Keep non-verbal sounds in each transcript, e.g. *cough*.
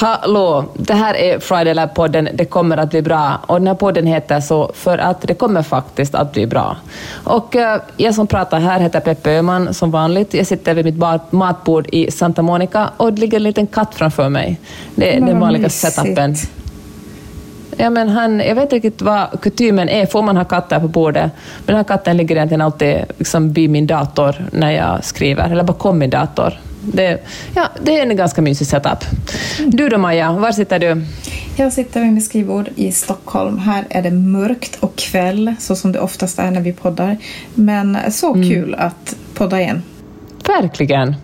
Hallå! Det här är Friday Lab-podden Det kommer att bli bra. Och den här podden heter så för att det kommer faktiskt att bli bra. Och uh, jag som pratar här heter Peppe Öhman som vanligt. Jag sitter vid mitt matbord i Santa Monica och det ligger en liten katt framför mig. Det är den vanliga setupen. Ja, men han, jag vet inte riktigt vad kutymen är, får man ha katter på bordet? Men den här katten ligger egentligen alltid liksom vid min dator när jag skriver, eller bakom min dator. Det, ja, det är en ganska mysig setup. Du då Maja, var sitter du? Jag sitter vid mitt skrivbord i Stockholm. Här är det mörkt och kväll, så som det oftast är när vi poddar. Men så mm. kul att podda igen. Verkligen.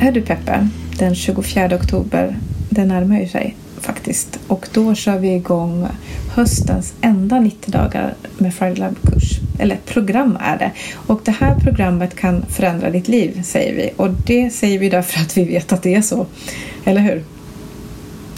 Hör du Peppe, den 24 oktober, det närmar ju sig faktiskt. Och då kör vi igång höstens enda 90 dagar med Friday Lab-kurs. Eller program är det. Och det här programmet kan förändra ditt liv, säger vi. Och det säger vi därför att vi vet att det är så. Eller hur?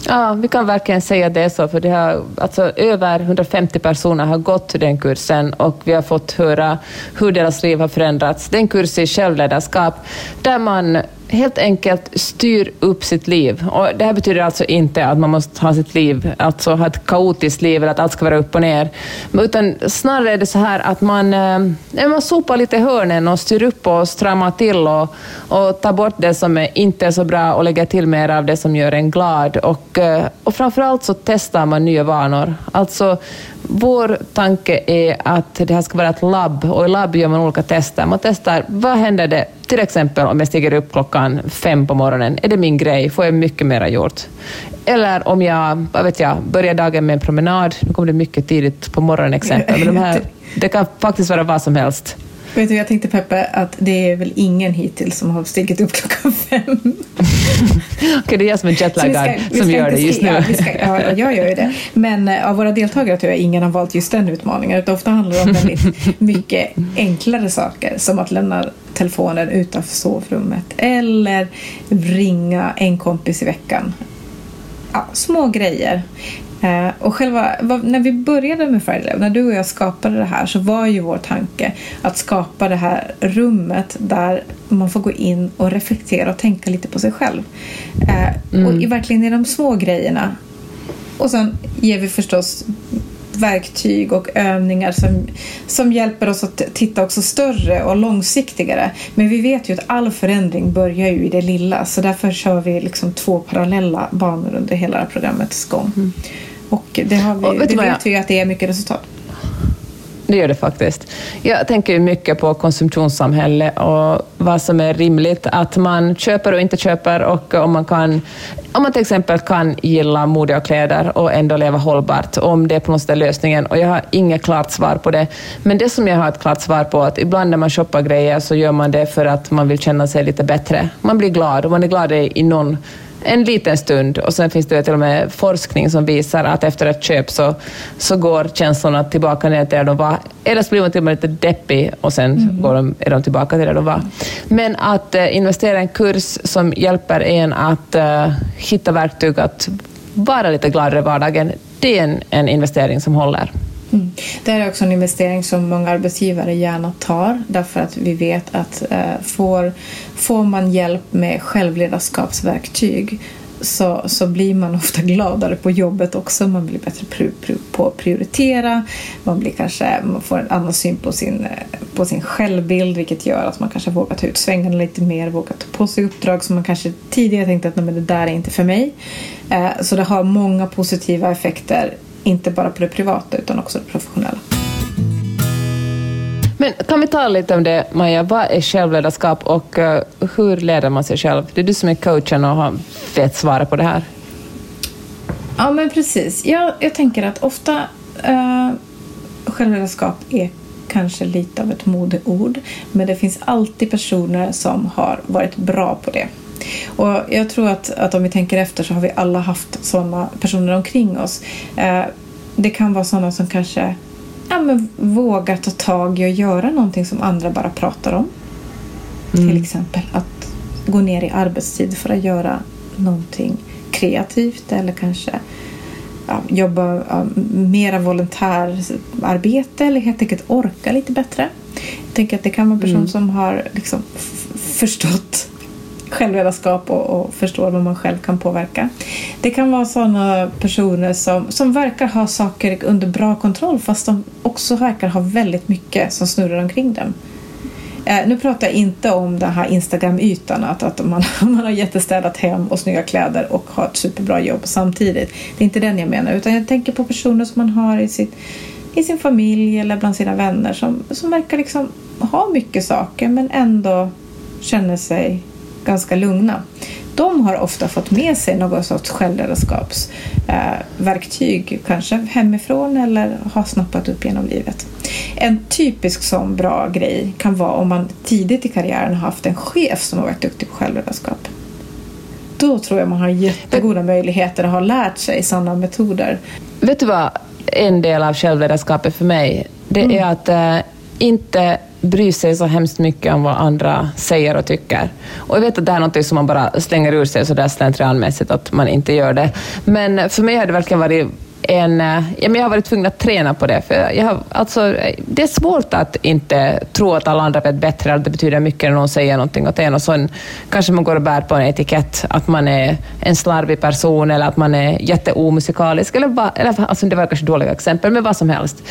Ja, vi kan verkligen säga det så, för det har, alltså, över 150 personer har gått den kursen och vi har fått höra hur deras liv har förändrats. Det är en kurs i självledarskap där man helt enkelt styr upp sitt liv. Och det här betyder alltså inte att man måste ha sitt liv, alltså ha ett kaotiskt liv eller att allt ska vara upp och ner. Utan snarare är det så här att man, eh, man sopar lite hörnen och styr upp och stramar till och, och tar bort det som inte är så bra och lägger till mer av det som gör en glad. Och, eh, och framförallt så testar man nya vanor. Alltså vår tanke är att det här ska vara ett labb och i labb gör man olika tester. Man testar vad händer det till exempel om jag stiger upp klockan fem på morgonen. Är det min grej? Får jag mycket mera gjort? Eller om jag, vad vet jag, börjar dagen med en promenad. Nu kommer det mycket tidigt på morgonen exempel. Men de här, *laughs* det kan faktiskt vara vad som helst. Vet du, jag tänkte Peppe att det är väl ingen hittills som har stigit upp klockan fem. *laughs* Okej, okay, det är jag som är jetlaggad som gör det just nu. Ja, ska, ja, jag gör ju det. Men eh, av våra deltagare tror jag ingen har valt just den utmaningen. Utan ofta handlar det om väldigt *laughs* mycket enklare saker som att lämna telefonen utanför sovrummet eller ringa en kompis i veckan. Ja, små grejer. Eh, och själva, när vi började med Friday Lab, när du och jag skapade det här så var ju vår tanke att skapa det här rummet där man får gå in och reflektera och tänka lite på sig själv. Eh, mm. Och i, verkligen i de små grejerna. Och sen ger vi förstås verktyg och övningar som, som hjälper oss att titta också större och långsiktigare. Men vi vet ju att all förändring börjar ju i det lilla så därför kör vi liksom två parallella banor under hela programmets gång. Mm. Och det, har vi, och vet det vet vi ju att det är mycket resultat. Det gör det faktiskt. Jag tänker mycket på konsumtionssamhälle och vad som är rimligt att man köper och inte köper och om man, kan, om man till exempel kan gilla mode och kläder och ändå leva hållbart, om det är på något sätt lösningen. Och jag har inget klart svar på det. Men det som jag har ett klart svar på, att ibland när man shoppar grejer så gör man det för att man vill känna sig lite bättre. Man blir glad och man är glad i någon en liten stund och sen finns det till och med forskning som visar att efter ett köp så, så går känslorna tillbaka ner till där de var. Eller så blir man till och med lite deppig och sen mm. går de, är de tillbaka till där de var. Men att äh, investera i en kurs som hjälper en att äh, hitta verktyg att vara lite gladare i vardagen, det är en, en investering som håller. Mm. Det här är också en investering som många arbetsgivare gärna tar därför att vi vet att eh, får, får man hjälp med självledarskapsverktyg så, så blir man ofta gladare på jobbet också. Man blir bättre pr pr på att prioritera. Man, blir kanske, man får en annan syn på sin, eh, på sin självbild vilket gör att man kanske vågar ta ut svängarna lite mer, vågar ta på sig uppdrag som man kanske tidigare tänkte att men det där är inte för mig. Eh, så det har många positiva effekter inte bara på det privata utan också det professionella. Men kan vi tala lite om det, Maja? Vad är självledarskap och uh, hur leder man sig själv? Det är du som är coachen och har vet svaret på det här. Ja, men precis. Jag, jag tänker att ofta uh, självledarskap är kanske lite av ett modeord, men det finns alltid personer som har varit bra på det. Och jag tror att, att om vi tänker efter så har vi alla haft sådana personer omkring oss. Eh, det kan vara sådana som kanske ja, men vågar ta tag i och göra någonting som andra bara pratar om. Mm. Till exempel att gå ner i arbetstid för att göra någonting kreativt eller kanske ja, jobba ja, mera volontärarbete eller helt enkelt orka lite bättre. Jag tänker att det kan vara en person mm. som har liksom förstått självledarskap och, och förstår vad man själv kan påverka. Det kan vara sådana personer som, som verkar ha saker under bra kontroll fast de också verkar ha väldigt mycket som snurrar omkring dem. Eh, nu pratar jag inte om den här Instagram-ytan, att, att man, *laughs* man har jättestädat hem och snygga kläder och har ett superbra jobb samtidigt. Det är inte den jag menar, utan jag tänker på personer som man har i, sitt, i sin familj eller bland sina vänner som, som verkar liksom ha mycket saker men ändå känner sig ganska lugna. De har ofta fått med sig något sorts självledarskapsverktyg, eh, kanske hemifrån eller har snappat upp genom livet. En typisk sån bra grej kan vara om man tidigt i karriären har haft en chef som har varit duktig på självledarskap. Då tror jag man har jättegoda möjligheter att ha lärt sig sådana metoder. Vet du vad en del av självledarskapet för mig, det mm. är att äh, inte bry sig så hemskt mycket om vad andra säger och tycker. Och jag vet att det här är något som man bara slänger ur sig sådär slentrianmässigt, att man inte gör det. Men för mig har det verkligen varit en... Eh, ja, men jag har varit tvungen att träna på det. För jag har, alltså, det är svårt att inte tro att alla andra vet bättre, att det betyder mycket när någon säger någonting åt en och sen kanske man går och bär på en etikett att man är en slarvig person eller att man är jätteomusikalisk. Eller, bara, eller alltså, det var kanske dåliga exempel, men vad som helst.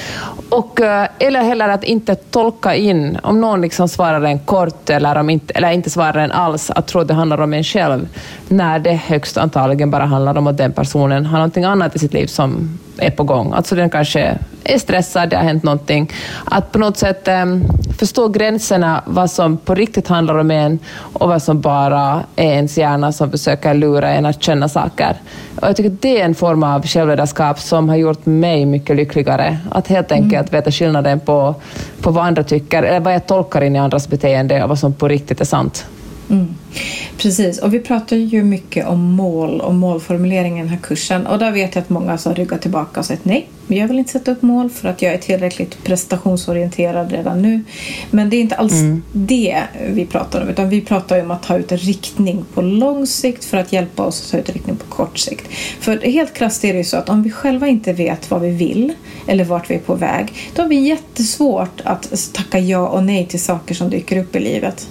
Och, eh, eller heller att inte tolka in, om någon liksom svarar en kort eller, om inte, eller inte svarar en alls, att tro att det handlar om en själv, när det högst antagligen bara handlar om att den personen har någonting annat i sitt liv som är på gång. Alltså den kanske är stressad, det har hänt någonting. Att på något sätt um, förstå gränserna, vad som på riktigt handlar om en och vad som bara är ens hjärna som försöker lura en att känna saker. Och jag tycker det är en form av självledarskap som har gjort mig mycket lyckligare. Att helt enkelt mm. veta skillnaden på, på vad andra tycker, eller vad jag tolkar in i andras beteende och vad som på riktigt är sant. Mm. Precis, och vi pratar ju mycket om mål och målformulering i den här kursen och där vet jag att många har ryggat tillbaka och sagt nej, jag vill inte sätta upp mål för att jag är tillräckligt prestationsorienterad redan nu. Men det är inte alls mm. det vi pratar om utan vi pratar om att ta ut en riktning på lång sikt för att hjälpa oss att ta ut en riktning på kort sikt. För helt krasst är det ju så att om vi själva inte vet vad vi vill eller vart vi är på väg då har vi jättesvårt att tacka ja och nej till saker som dyker upp i livet.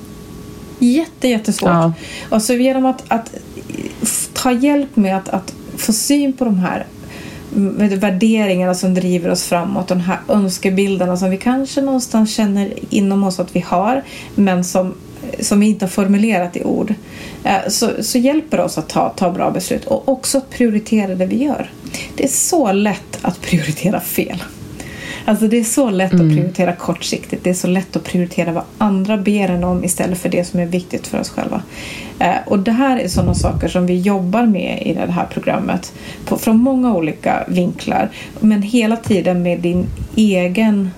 Jätte, jättesvårt. Ja. Och så genom att, att ta hjälp med att, att få syn på de här värderingarna som driver oss framåt, de här önskebilderna som vi kanske någonstans känner inom oss att vi har, men som, som vi inte har formulerat i ord, eh, så, så hjälper det oss att ta, ta bra beslut och också att prioritera det vi gör. Det är så lätt att prioritera fel. Alltså det är så lätt mm. att prioritera kortsiktigt. Det är så lätt att prioritera vad andra ber en om istället för det som är viktigt för oss själva. Eh, och det här är sådana saker som vi jobbar med i det här programmet på, från många olika vinklar. Men hela tiden med din egen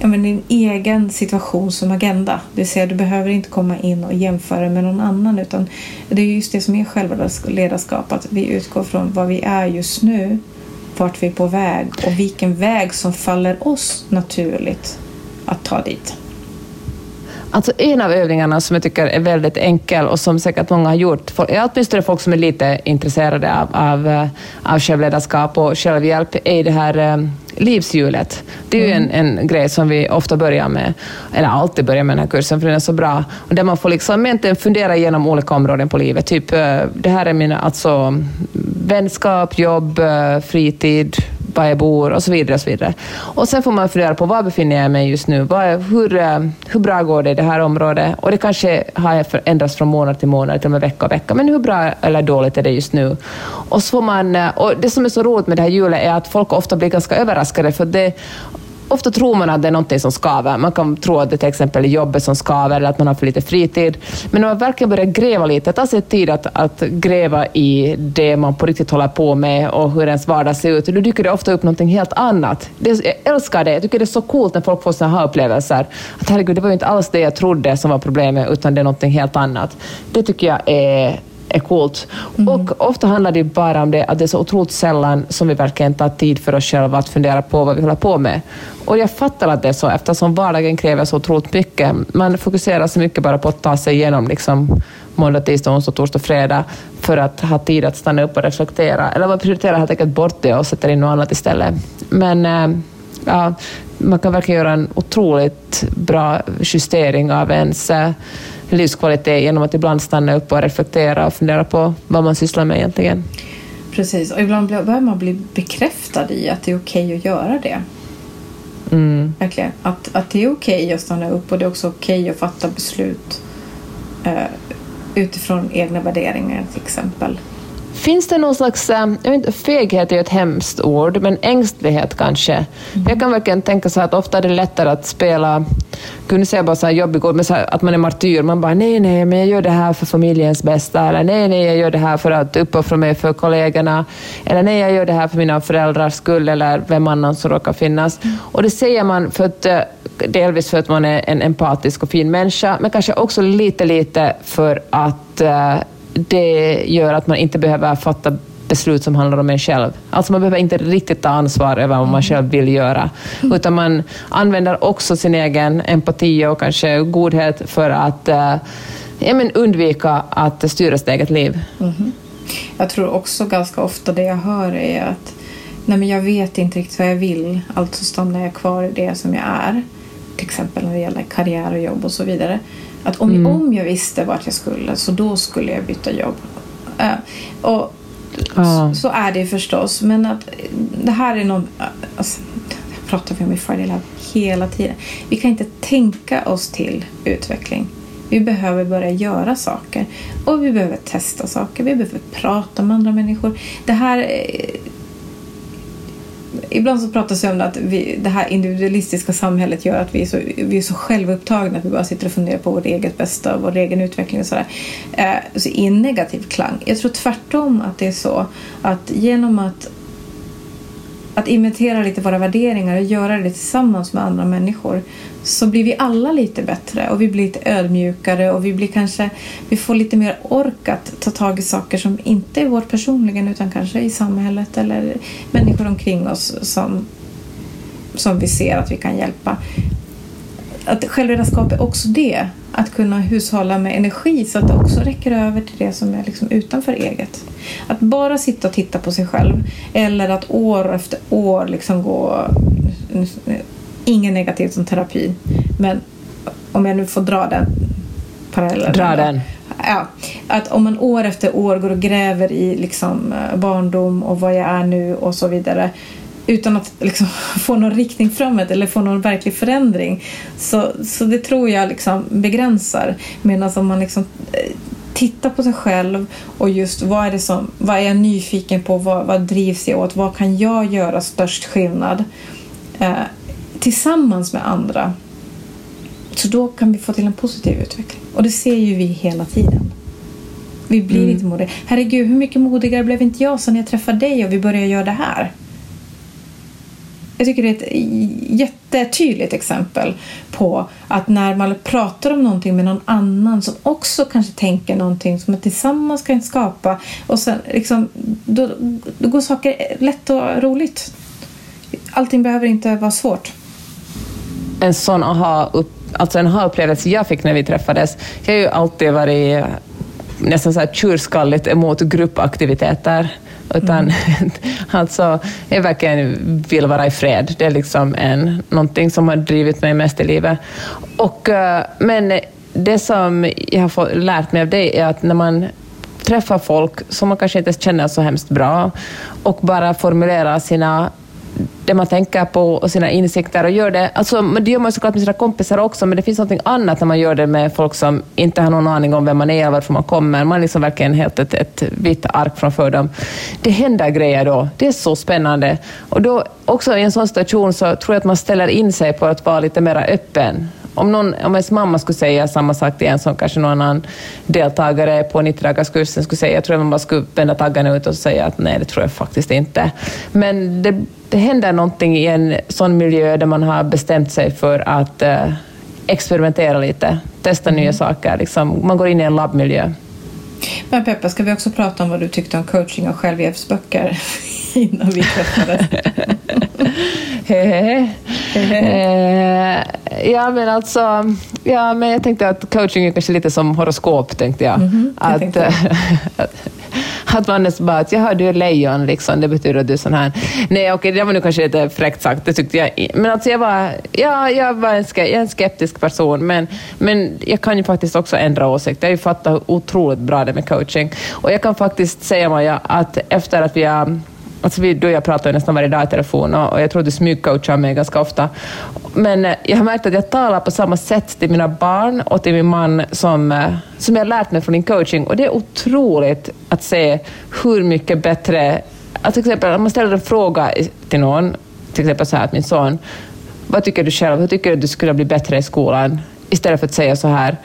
ja, men din egen situation som agenda. Det vill säga, du behöver inte komma in och jämföra med någon annan utan det är just det som är själva ledarskap, att vi utgår från vad vi är just nu vart vi är på väg och vilken väg som faller oss naturligt att ta dit. Alltså en av övningarna som jag tycker är väldigt enkel och som säkert många har gjort, åtminstone folk som är lite intresserade av, av, eh, av självledarskap och självhjälp, är det här eh, livshjulet. Det är ju en, mm. en grej som vi ofta börjar med, eller alltid börjar med den här kursen, för den är så bra. Och där man får liksom egentligen fundera igenom olika områden på livet. Typ, eh, det här är mina, alltså, vänskap, jobb, fritid, var jag bor och så vidare. Och så vidare. Och sen får man fundera på var befinner jag mig just nu? Var, hur, eh, hur bra går det i det här området? Och det kanske har ändrats från månad till månad, till och med vecka och vecka. Men hur bra eller dåligt är det just nu? Och, så får man, eh, och det som är så roligt med det här hjulet är att folk ofta blir ganska överraskade, för det, ofta tror man att det är någonting som skaver. Man kan tro att det till exempel är jobbet som skaver eller att man har för lite fritid. Men när man verkligen börjar gräva lite, ta sig tid att, att gräva i det man på riktigt håller på med och hur ens vardag ser ut, då dyker det ofta upp någonting helt annat. Det, jag älskar det. Jag tycker det är så coolt när folk får sådana här upplevelser. Att herregud, det var ju inte alls det jag trodde som var problemet, utan det är någonting helt annat. Det tycker jag är är coolt. Mm. Och ofta handlar det bara om det att det är så otroligt sällan som vi verkligen tar tid för oss själva att fundera på vad vi håller på med. Och jag fattar att det är så eftersom vardagen kräver så otroligt mycket. Man fokuserar så mycket bara på att ta sig igenom liksom, måndag, tisdag, onsdag, torsdag, fredag för att ha tid att stanna upp och reflektera. Eller man prioriterar helt enkelt bort det och sätter in något annat istället. Men eh, ja, man kan verkligen göra en otroligt bra justering av ens eh, livskvalitet genom att ibland stanna upp och reflektera och fundera på vad man sysslar med egentligen. Precis, och ibland börjar man bli bekräftad i att det är okej okay att göra det. Mm. Verkligen. Att, att det är okej okay att stanna upp och det är också okej okay att fatta beslut eh, utifrån egna värderingar till exempel. Finns det någon slags, eh, jag vet inte, feghet är ett hemskt ord, men ängslighet kanske? Mm. Jag kan verkligen tänka så att ofta är det lättare att spela, kunde säga bara så här jobbig ord, men så att man är martyr. Man bara nej, nej, men jag gör det här för familjens bästa, eller nej, nej, jag gör det här för att uppoffra mig för kollegorna, eller nej, jag gör det här för mina föräldrars skull, eller vem annan som råkar finnas. Mm. Och det säger man för att eh, delvis för att man är en empatisk och fin människa, men kanske också lite, lite för att uh, det gör att man inte behöver fatta beslut som handlar om en själv. Alltså man behöver inte riktigt ta ansvar över vad man mm. själv vill göra, mm. utan man använder också sin egen empati och kanske godhet för att uh, ja, men undvika att styra sitt eget liv. Mm. Jag tror också ganska ofta det jag hör är att nej men jag vet inte riktigt vad jag vill, alltså stannar jag kvar i det som jag är. Till exempel när det gäller karriär och jobb och så vidare. Att om, mm. om jag visste vart jag skulle så då skulle jag byta jobb. Uh, och ah. så, så, är det förstås. Men att det här är någon... Alltså, det pratar vi om i Friday Lab hela tiden. Vi kan inte tänka oss till utveckling. Vi behöver börja göra saker. Och vi behöver testa saker. Vi behöver prata med andra människor. Det här ibland så pratas det om att vi, det här individualistiska samhället gör att vi är, så, vi är så självupptagna att vi bara sitter och funderar på vårt eget bästa och vår egen utveckling och sådär. Eh, så i en negativ klang. Jag tror tvärtom att det är så att genom att att inventera lite våra värderingar och göra det tillsammans med andra människor så blir vi alla lite bättre och vi blir lite ödmjukare och vi blir kanske vi får lite mer ork att ta tag i saker som inte är vårt personligen utan kanske i samhället eller människor omkring oss som, som vi ser att vi kan hjälpa. Att självledarskap är också det, att kunna hushålla med energi så att det också räcker över till det som är liksom utanför eget. Att bara sitta och titta på sig själv eller att år efter år liksom gå Ingen negativt som terapi, men om jag nu får dra den parallellen. Dra den. Ja, att om man år efter år går och gräver i liksom eh, barndom och vad jag är nu och så vidare utan att liksom *laughs* få någon riktning framåt eller få någon verklig förändring. Så, så det tror jag liksom begränsar. Medan om man liksom eh, tittar på sig själv och just vad är, det som, vad är jag nyfiken på, vad, vad drivs jag åt, vad kan jag göra störst skillnad? Eh, tillsammans med andra. Så då kan vi få till en positiv utveckling. Och det ser ju vi hela tiden. Vi blir mm. inte modiga. Herregud, hur mycket modigare blev inte jag sen jag träffade dig och vi började göra det här? Jag tycker det är ett jättetydligt exempel på att när man pratar om någonting med någon annan som också kanske tänker någonting som man tillsammans kan skapa och sen liksom, då, då går saker lätt och roligt. Allting behöver inte vara svårt en sån aha-upplevelse alltså en aha-upplevelse jag fick när vi träffades. Jag har ju alltid varit eh, nästan så här tjurskalligt emot gruppaktiviteter. Utan mm. *laughs* alltså, jag verkligen vill vara i fred. Det är liksom en, någonting som har drivit mig mest i livet. Och, eh, men det som jag har fått, lärt mig av dig är att när man träffar folk som man kanske inte känner så hemskt bra och bara formulerar sina det man tänker på och sina insikter och gör det. Alltså, det gör man såklart med sina kompisar också, men det finns något annat när man gör det med folk som inte har någon aning om vem man är eller varför man kommer. Man är liksom verkligen helt ett, ett vitt ark framför dem. Det händer grejer då. Det är så spännande. Och då, också i en sån situation så tror jag att man ställer in sig på att vara lite mer öppen om, någon, om ens mamma skulle säga samma sak till en som kanske någon annan deltagare på 90-dagarskursen skulle säga, jag tror att man bara skulle vända taggarna ut och säga att nej, det tror jag faktiskt inte. Men det, det händer någonting i en sån miljö där man har bestämt sig för att eh, experimentera lite, testa mm. nya saker. Liksom, man går in i en labbmiljö. Men Peppa, ska vi också prata om vad du tyckte om coaching och självhjälpsböcker *laughs* innan vi träffades? *laughs* Eh, ja, men alltså, ja, men jag tänkte att coaching är kanske lite som horoskop, tänkte jag. Mhm, jag att. *laughs* *laughs* att man är bara att jaha, du är lejon, liksom, det betyder att du är sån här. Nej, okej, det var nu kanske lite fräckt sagt, det tyckte jag. Men alltså jag var, ja, jag var en, jag är en skeptisk person, men, men jag kan ju faktiskt också ändra åsikt. Jag har ju fattat hur otroligt bra det är med coaching. Och jag kan faktiskt säga, Maja, att efter att vi har Alltså vi, du och jag pratar ju nästan varje dag i telefon och, och jag tror du smygcoachar mig ganska ofta. Men eh, jag har märkt att jag talar på samma sätt till mina barn och till min man som, eh, som jag har lärt mig från din coaching. Och det är otroligt att se hur mycket bättre... Alltså till exempel om man ställer en fråga till någon, till exempel så här att min son, vad tycker du själv, hur tycker du att du skulle bli bättre i skolan? Istället för att säga så här,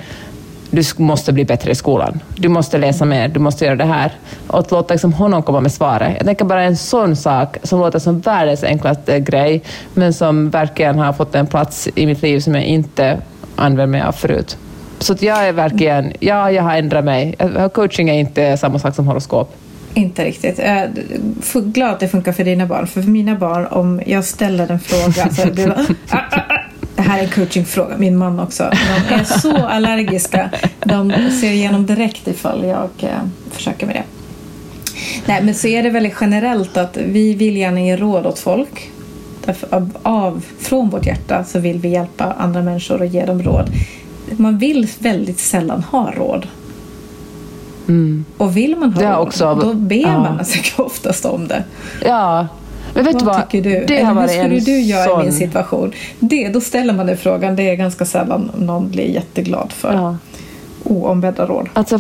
du måste bli bättre i skolan. Du måste läsa mer, du måste göra det här. Och att låta liksom honom komma med svaret. Jag tänker bara en sån sak som låter som världens enklaste grej, men som verkligen har fått en plats i mitt liv som jag inte använt mig av förut. Så att jag är verkligen, ja, jag har ändrat mig. Jag- Coaching är inte samma sak som horoskop. Inte riktigt. Jag är f- glad att det funkar för dina barn. För för mina barn, om jag ställer en fråga så blir det *laughs* ah, ah, ah. Det här är en coachingfråga. Min man också. De är så allergiska. De ser igenom direkt ifall jag eh, försöker med det. Nej, men så är det väldigt generellt att vi vill gärna ge råd åt folk. Därför av, av, från vårt hjärta så vill vi hjälpa andra människor och ge dem råd. Man vill väldigt sällan ha råd. Och vill man ha råd, också- då ber ja. man sig *laughs* oftast om det. Ja, men vet vad vad? tycker du? Det har hur varit skulle en du göra i min sån- situation? Det, då ställer man den frågan. Det är ganska sällan någon blir jätteglad för Ja. oombedda råd. Alltså,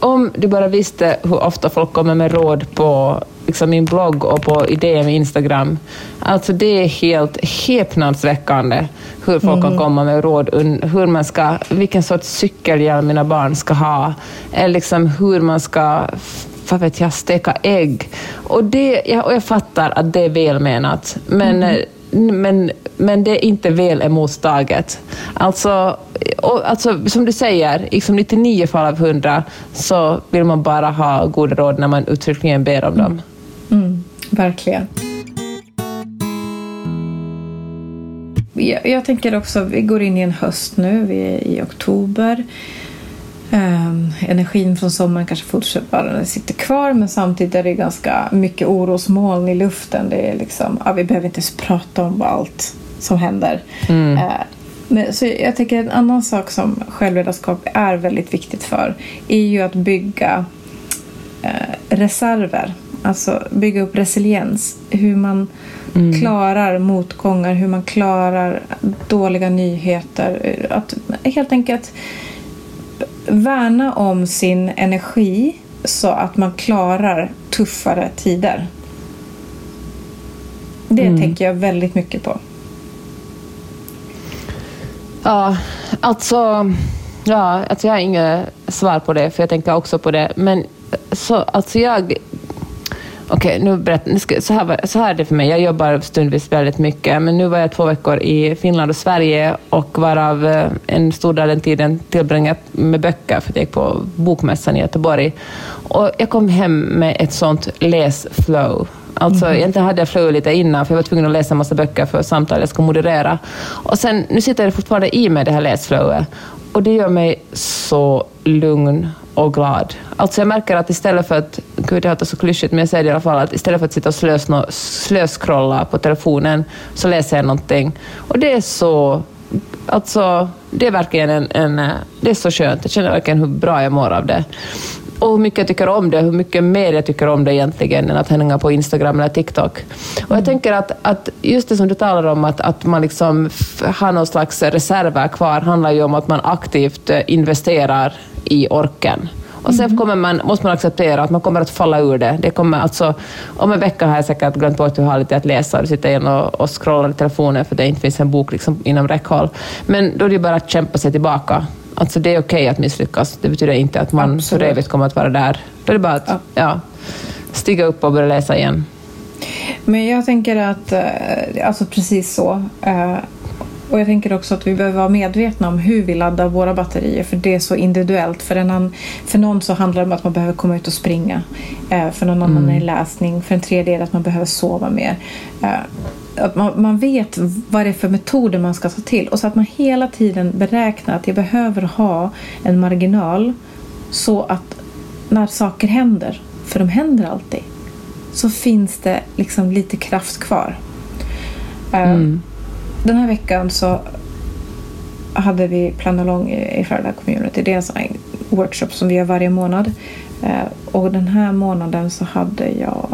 om du bara visste hur ofta folk kommer med råd på liksom min blogg och på idéer med Instagram. Alltså det är helt häpnadsväckande hur folk kan komma med råd hur man ska, vilken sorts cykelhjälm mina barn ska ha, eller liksom hur man ska vad vet jag, steka ägg. Och, det, ja, och jag fattar att det är välmenat, men eh, men, men det är inte väl emotstaget. Alltså, och, alltså, som du säger, liksom 99 fall av 100 så vill man bara ha goda råd när man uttryckligen ber om dem. Mm, verkligen. Jag, jag tänker också, vi går in i en höst nu, vi är i oktober. Ehm, energin från sommaren kanske fortfarande sitter kvar men samtidigt är det ganska mycket orosmoln i luften. Det är liksom, ja, vi behöver inte ens prata om allt som händer. Eh, men, så jag tänker en annan sak som självledarskap är väldigt viktigt för är ju att bygga eh, reserver. Alltså bygga upp resiliens. Hur man klarar motgångar, hur man klarar dåliga nyheter. Att helt enkelt värna om sin energi så att man klarar tuffare tider. Det tänker jag väldigt mycket på. Ja, alltså, ja, alltså jag har inga svar på det, för jag tänker också på det. Men så, alltså jag... Okej, nu berätt, nu ska, så, här, var- så här är det för mig. Jag jobbar stundvis väldigt mycket, men nu var jag två veckor i Finland och Sverige och varav eh, en stor del av den tiden tillbringat med böcker, för jag gick på Bokmässan i Göteborg. Och jag kom hem med ett sånt läsflow. Alltså, Egentligen hade jag flow lite innan, för jag var tvungen att läsa en massa böcker för samtal jag ska moderera. Och sen, nu sitter det fortfarande i mig, det här läsflowet. Och det gör mig så lugn och glad. Alltså jag märker att istället för att, gud det låter så klyschigt, men jag säger det i alla fall, att istället för att sitta och slösno- slöskrolla på telefonen, så läser jag någonting. Och det är så, alltså, det är verkligen en, en, eh, det är så skönt. Jag känner verkligen hur bra jag mår av det. Och hur mycket jag tycker om det, hur mycket mer jag tycker om det egentligen än att hänga på Instagram eller TikTok. Och jag tänker att, att just det som du talar om, att, att man liksom har någon slags reserver kvar, handlar ju om att man aktivt eh, investerar i orken. Och sen kommer man, måste man acceptera att man kommer att falla ur det. det kommer alltså, om en vecka har jag säkert glömt bort härligt det är att läsa och sitta igen och, och scrolla i telefonen för det inte finns en bok liksom inom räckhåll. Men då är det bara att kämpa sig tillbaka. Alltså det är okej att misslyckas. Det betyder inte att man för Absolut. evigt kommer att vara där. Då är det bara att Ja. ja, stiga upp och börja läsa igen. Men jag tänker att, eh, alltså precis så. Och jag tänker också att vi behöver vara medvetna om hur vi laddar våra batterier för det är så individuellt. För, en för någon så handlar det om att man behöver komma ut och springa. Eh, för någon annan mm. är läsning. För en tredje är det att man behöver sova mer. Eh, att man, man vet vad det är för metoder man ska ta till. Och så att man hela tiden beräknar att jag behöver ha en marginal så att när saker händer, för de händer alltid, så finns det liksom lite kraft kvar. Eh, mm. Den här veckan så hade vi Planalong i Frölunda Community. Det är en sån workshop som vi gör varje månad. Eh, och den här månaden så hade jag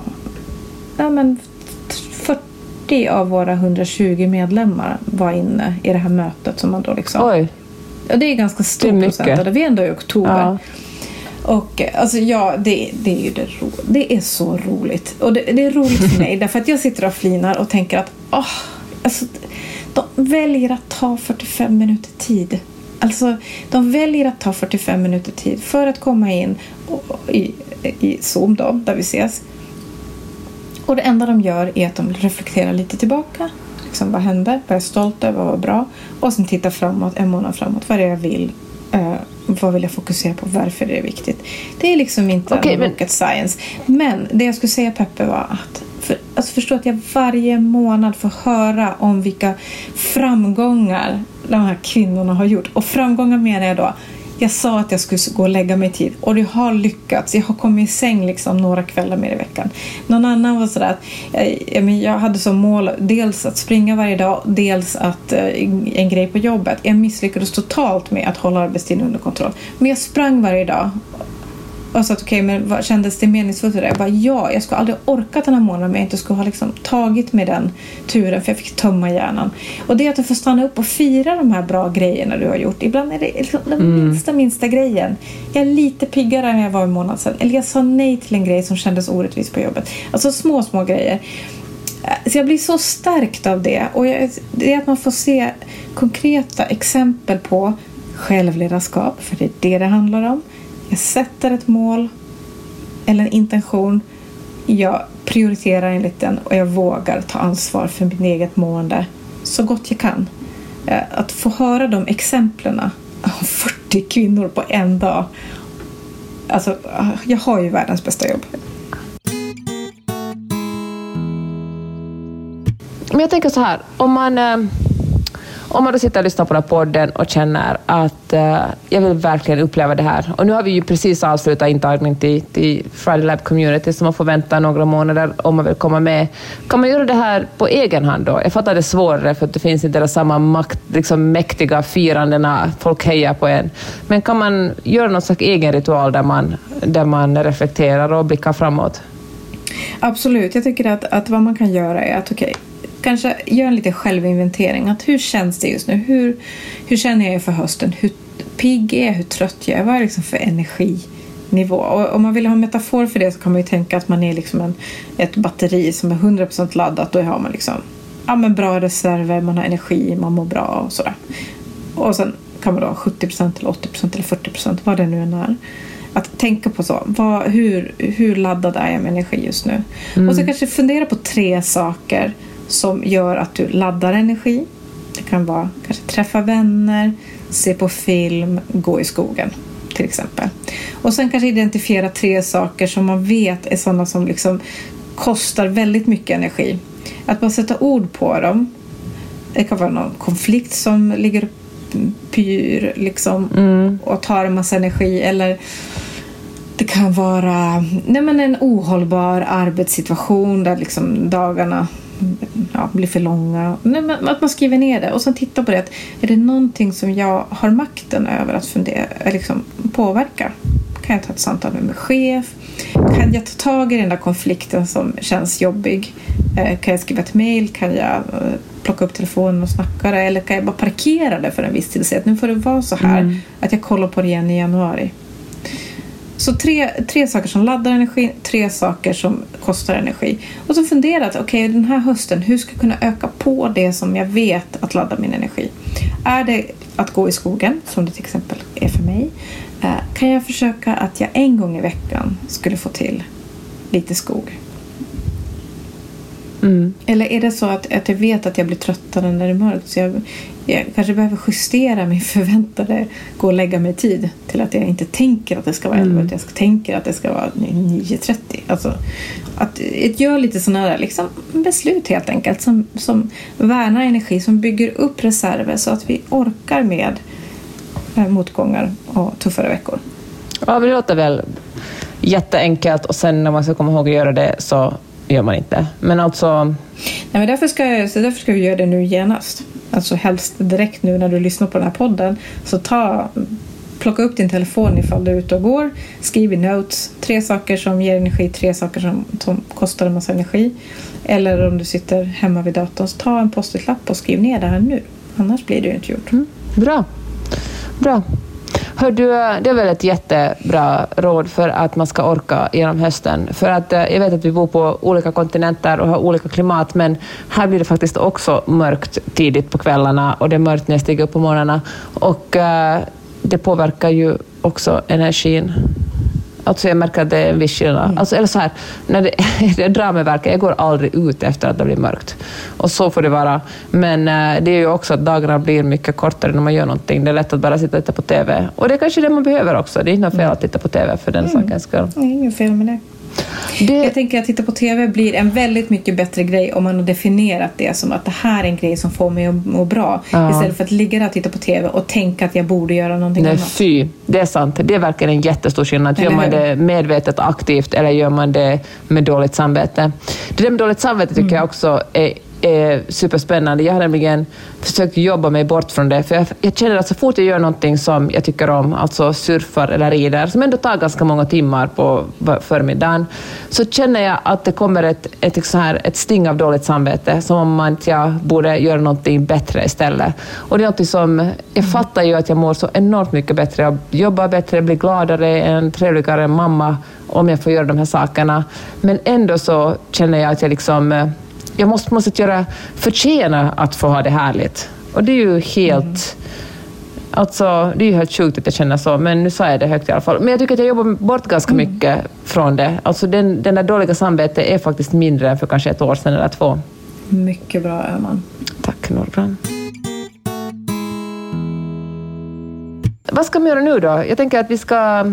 ja, men 40 av våra 120 medlemmar var inne i det här mötet. som man då liksom... Oj! Ja, det är ganska stor procent vi är ändå i oktober. Ja. Och alltså ja, det, det är ju det, ro, det är så roligt. Och det, det, är roligt för mig *laughs* därför att jag sitter och flinar och tänker att åh, alltså, de väljer att ta 45 minuter tid. Alltså, de väljer att ta 45 minuter tid för att komma in i, i Zoom då, där vi ses. Och det enda de gör är att de reflekterar lite tillbaka. Liksom, vad hände? Vad är jag stolt över? Vad var bra? Och sen tittar framåt, en månad framåt. Vad är det jag vill? Uh, vad vill jag fokusera på? Varför är det viktigt? Det är liksom inte okay, rocket men... science. Men det jag skulle säga Peppe var att för, alltså förstå att jag varje månad får höra om vilka framgångar de här kvinnorna har gjort. Och framgångar menar jag då jag sa att jag skulle gå och lägga mig i tid och det har lyckats. Jag har kommit i säng liksom några kvällar mer i veckan. Någon annan var sådär att eh, jag, jag hade som mål dels att springa varje dag, dels att eh, en grej på jobbet. Jag misslyckades totalt med att hålla arbetstiden under kontroll. Men jag sprang varje dag och sa att okej, okay, men vad, kändes det meningsfullt för dig? Jag bara ja, jag skulle aldrig orkat den här månaden om jag inte skulle ha liksom tagit med den turen för jag fick tömma hjärnan. Och det är att du får stanna upp och fira de här bra grejerna du har gjort. Ibland är det liksom den mm. minsta, minsta grejen. Jag är lite piggare än jag var en månad sedan. Eller jag sa nej till en grej som kändes orättvis på jobbet. Alltså små, små grejer. Så jag blir så stärkt av det. Och jag, det är att man får se konkreta exempel på självledarskap, för det är det det handlar om jag sätter ett mål eller en intention. Jag prioriterar enligt den och jag vågar ta ansvar för mitt eget mående så gott jag kan. Eh, att få höra de exemplen av 40 kvinnor på en dag. Alltså, ah, jag har ju världens bästa jobb. Men jag tänker så här, om man eh, om man då sitter och lyssnar på den här podden och känner att uh, jag vill verkligen uppleva det här. Och nu har vi ju precis avslutat intagning till, till Friday Lab Community, så man får vänta några månader om man vill komma med. Kan man göra det här på egen hand då? Jag fattar det är svårare, för att det finns inte samma makt, liksom mäktiga firandena, folk hejar på en. Men kan man göra någon slags egen ritual där man, där man reflekterar och blickar framåt? Absolut, jag tycker att, att vad man kan göra är att okej, okay, kanske gör en liten självinventering. Att hur känns det just nu? Hur, hur känner jag inför hösten? Hur pigg är jag? Hur trött jag är? Vad är det liksom för energinivå? Och om man vill ha en metafor för det så kan man ju tänka att man är liksom en, ett batteri som är 100% laddat. Då har man liksom ja, men bra reserver, man har energi, man mår bra och sådär. Och sen kan man då ha 70% eller 80% eller 40% vad det nu än är. Att tänka på så. Vad, hur, hur laddad är jag med energi just nu? Mm. Och så kanske fundera på tre saker som gör att du laddar energi. Det kan vara kanske träffa vänner, se på film, gå i skogen till exempel. Och sen kanske identifiera tre saker som man vet är sådana som liksom kostar väldigt mycket energi. Att bara sätta ord på dem. Det kan vara någon konflikt som ligger pyr liksom, mm. och tar en massa energi eller det kan vara nej men en ohållbar arbetssituation där liksom dagarna ja, blir för långa. Nej, men att man skriver ner det och sen tittar på det. Är det någonting som jag har makten över att fundera, liksom påverka? Kan jag ta ett samtal med min chef? Kan jag ta tag i den där konflikten som känns jobbig? Eh, kan jag skriva ett mail? Kan jag eh, plocka upp telefonen och snacka det? Eller kan jag bara parkera det för en viss tid och säga att nu får det vara så här mm. att jag kollar på det igen i januari? Så tre, tre saker som laddar energi, tre saker som kostar energi. Och så funderat, okej okay, den här hösten, hur ska jag kunna öka på det som jag vet att ladda min energi? Är det att gå i skogen, som det till exempel är för mig? Eh, kan jag försöka att jag en gång i veckan skulle få till lite skog? Mm. Eller är det så att, att jag vet att jag blir tröttare när det är mörkt så jag, jag kanske behöver justera min *laughs* förväntade gå och lägga mig tid till att jag inte tänker att det ska vara 11 Mm. utan jag tänker att det ska vara 9.30. Alltså, att att göra lite sådana där liksom, beslut helt enkelt som, som värnar energi, som bygger upp reserver så att vi orkar med eh, motgångar och tuffare veckor. Ja, men det låter väl jätteenkelt och sen när man ska komma ihåg att göra det så gör man inte. Men alltså, Nej, men därför, ska jag, så därför ska vi göra det nu genast. Alltså helst direkt nu när du lyssnar på den här podden. Så ta, plocka upp din telefon ifall du är ute och går. Skriv i notes. Tre saker som ger energi, tre saker som, som kostar en massa energi. Eller om du sitter hemma vid datorn, så ta en post-it-lapp och skriv ner det här nu. Annars blir det ju inte gjort. bra. Bra. Hör du, det är väl ett jättebra råd för att man ska orka genom hösten. För att eh, jag vet att vi bor på olika kontinenter och har olika klimat, men här blir det faktiskt också mörkt tidigt på kvällarna och det är mörkt när jag stiger upp på morgnarna. Och eh, det påverkar ju också energin. Alltså jag märker att det är en viss skillnad. Alltså, eller så här, när det, *laughs* det mig verkar, jag går aldrig ut efter att det blir mörkt. Och så får det vara. Men eh, det är ju också att dagarna blir mycket kortare när man gör någonting. Det är lätt att bara sitta och titta på TV. Och det är kanske det man behöver också. Det är inte något fel att titta på TV för den sakens skull. Det är inget fel med det. Det, Jag tänker att titta på TV blir en väldigt mycket bättre grej om man har definierat det som att det här är en grej som får mig att må bra. Ja. Istället för att ligga där och titta på TV och tänka att jag borde göra någonting Nej, annat. fy. Det är sant. Det är verkligen en jättestor skillnad. Gör man det medvetet och aktivt eller gör man det med dåligt samvete? Det där med dåligt samvete tycker jag också är, är superspännande. Jag har nämligen försökt jobba mig bort från det, för jag, jag känner att så fort jag gör någonting som jag tycker om, alltså surfar eller rider, som ändå tar ganska många timmar på förmiddagen, så känner jag att det kommer ett, ett, så här, ett sting av dåligt samvete, som om man, att jag borde göra någonting bättre istället. Och det är något som, jag fattar ju att jag mår så enormt mycket bättre, jag jobbar bättre, blir gladare, en trevligare mamma om jag får göra de här sakerna. Men ändå så känner jag att jag liksom eh, jag måste, måste göra, förtjäna att få ha det härligt. Och det är ju helt... Alltså, det är ju helt sjukt att jag känner så, men nu sa jag det högt i alla fall. Men jag tycker att jag jobbar bort ganska mycket från det. Alltså den, den där dåliga samvetet är faktiskt mindre än för kanske ett år sedan eller två. Mycket bra Öhman. Tack Nordbrand. Vad ska man göra nu då? Jag tänker att vi ska,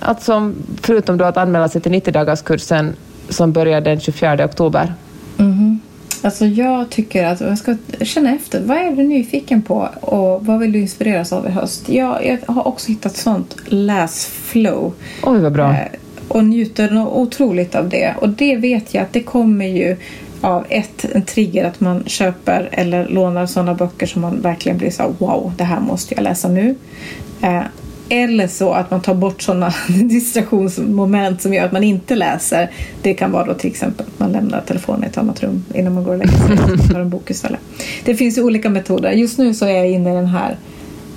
alltså, förutom då att anmäla sig till 90-dagarskursen som börjar den 24 oktober, Mhm. Alltså jag tycker att jag ska känna efter. Vad är du nyfiken på och vad vill du inspireras av i höst? Jag, jag har också hittat sånt läsflow. Oj, vad bra. Eh, och njuter otroligt av det. Och det vet jag att det kommer ju av ett, en trigger att man köper eller lånar sådana böcker som man verkligen blir så wow, det här måste jag läsa nu. Eh, eller så att man tar bort sådana *laughs* distraktionsmoment som gör att man inte läser. Det kan vara då till exempel att man lämnar telefonen i ett annat rum innan man går och lägger sig och tar en bok istället. Det finns ju olika metoder. Just nu så är jag inne i den här,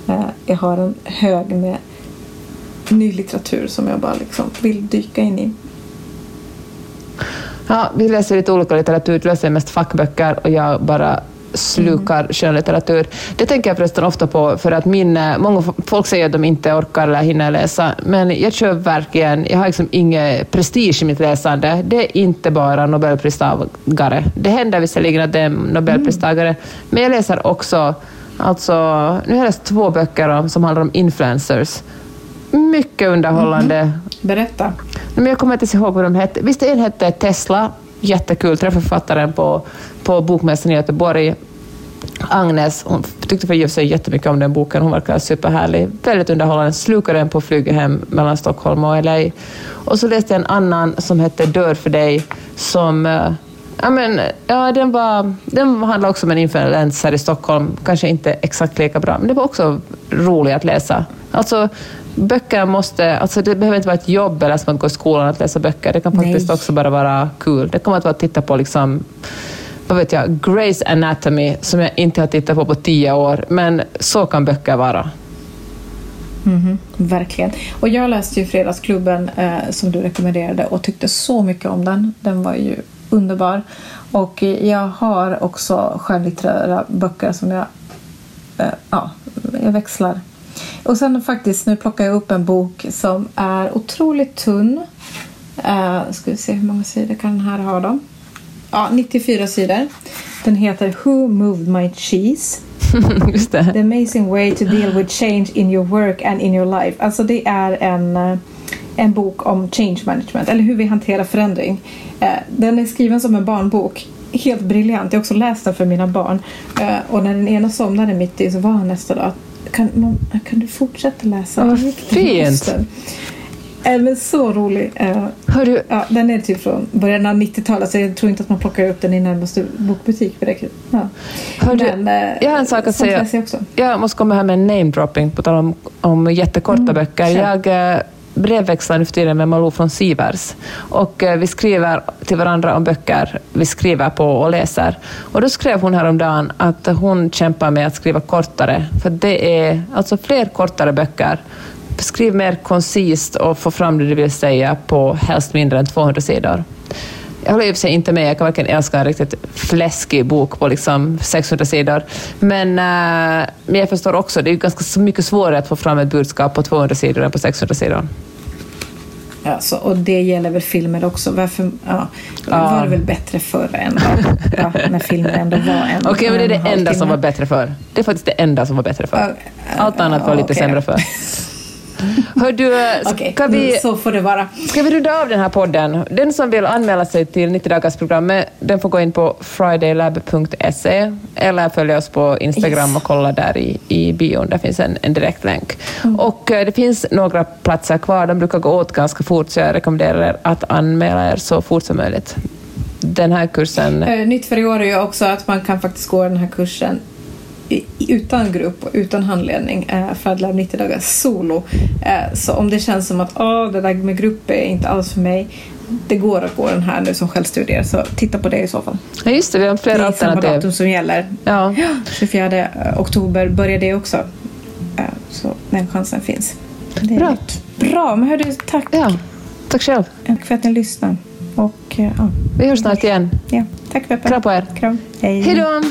eh, jag har en hög med ny litteratur som jag bara liksom vill dyka in i. Ja, vi läser lite olika litteratur, du läser mest fackböcker och jag bara slukar skönlitteratur. Det tänker jag förresten ofta på, för att min, eh, många folk säger att de inte orkar eller hinner läsa, men jag kör verkligen, jag har liksom ingen prestige i mitt läsande. Det är inte bara nobelpristagare. Det händer visserligen att det är nobelpristagare, men jag läser också, alltså, nu har jag läst två böcker om, som handlar om influencers. Mycket underhållande. Berätta. Men jag kommer inte ihåg vad de hette. Visst, en hette Tesla. Jättekul. Träffade författaren på, på Bokmässan i Göteborg. Agnes, hon tyckte för sig jättemycket om den boken. Hon verkar superhärlig. Väldigt underhållande. Slukade den på flyget hem mellan Stockholm och LA. Och så läste jag en annan som hette Dör för dig, som eh, Ja, men, ja, den, var, den handlar också om en influencer i Stockholm. Kanske inte exakt lika bra, men det var också roligt att läsa. Alltså, böcker måste... Alltså, det behöver inte vara ett jobb eller som att gå i skolan att läsa böcker. Det kan faktiskt Nej. också bara vara kul. Det kommer att vara att titta på liksom, vad vet jag, Grace Anatomy, som jag inte har tittat på på tio år. Men så kan böcker vara. Mhm, verkligen. Och jag läste ju Fredagsklubben eh, som du rekommenderade och tyckte så mycket om den. Den var ju underbar. Och jag har också skönlitterära böcker som jag, eh, ja, jag växlar. Och sen faktiskt, nu plockar jag upp en bok som är otroligt tunn. Eh, ska vi se hur många sidor kan den här ha då? Ja, 94 sidor. Den heter Who Moved My Cheese? *laughs* Just det. The amazing way to deal with change in your work and in your life. Alltså det är en, eh, en bok om change management, eller hur vi hanterar förändring. Eh, Den är skriven som en barnbok. Helt briljant. Jag har också läst den för mina barn. Eh, Och när den ena somnade mitt i så var han nästa dag kan, man, kan du fortsätta läsa? Vad fint. Måste." Eh, så rolig. Eh, Hör du, Ja, den är typ från början av 90-talet så jag tror inte att man plockar upp den i närmaste bokbutik. Ja. Hör du, Men, eh, jag har en sak att säga. också. Jag måste komma här med en namedropping på tal om, om jättekorta Mm, böcker. Jag brevväxlar nu för tiden med Malou från Sivers och vi skriver till varandra om böcker vi skriver på och läser. Och då skrev hon häromdagen att hon kämpar med att skriva kortare, för det är alltså fler kortare böcker. Skriv mer koncist och få fram det du vill säga på helst mindre än 200 sidor. Jag håller i och för sig inte med, jag kan verkligen älska en riktigt fläskig bok på liksom 600 sidor. Men, eh, men jag förstår också, det är ju ganska mycket svårare att få fram ett budskap på 200 sidor än på 600 sidor. Ja, så, och det gäller väl filmer också. Varför, ja, Ja. var det väl bättre förr än då, ja, när filmer ändå var en Okej, men det är det enda som var bättre för. Det är faktiskt det enda som var bättre för. Ja, Allt annat var lite okej. sämre för. *laughs* Hör du, eh, ska vi... mm, så får det vara. Ska vi runda av den här podden? Den som vill anmäla sig till 90-dagarsprogrammet, den får gå in på fridaylab.se eller följa oss på Instagram Yes. och kolla där i, i bion. Där finns en, en direktlänk. Och eh, det finns några platser kvar. De brukar gå åt ganska fort, så jag rekommenderar er att anmäla er så fort som möjligt. Den här kursen... Eh, Nytt för i år är ju också att man kan faktiskt gå den här kursen utan grupp och utan handledning eh, för att lära 90 dagar solo. Eh, Så om det känns som att Åh, det där med grupp är inte alls för mig. Det går att gå den här nu som självstudier så titta på det i så fall. Ja, just det, vi har Det flera är samma alternativ. datum som gäller. Ja. *gasps* 24 oktober börjar det också. Eh, Så den chansen finns. Det är Bra. Bra, men hördu, tack. ja, tack själv. Tack för att ni lyssnade. Och eh, ja, Vi hörs snart igen. ja. tack Peppe. Kram på er. Kram. Hej. Hej då!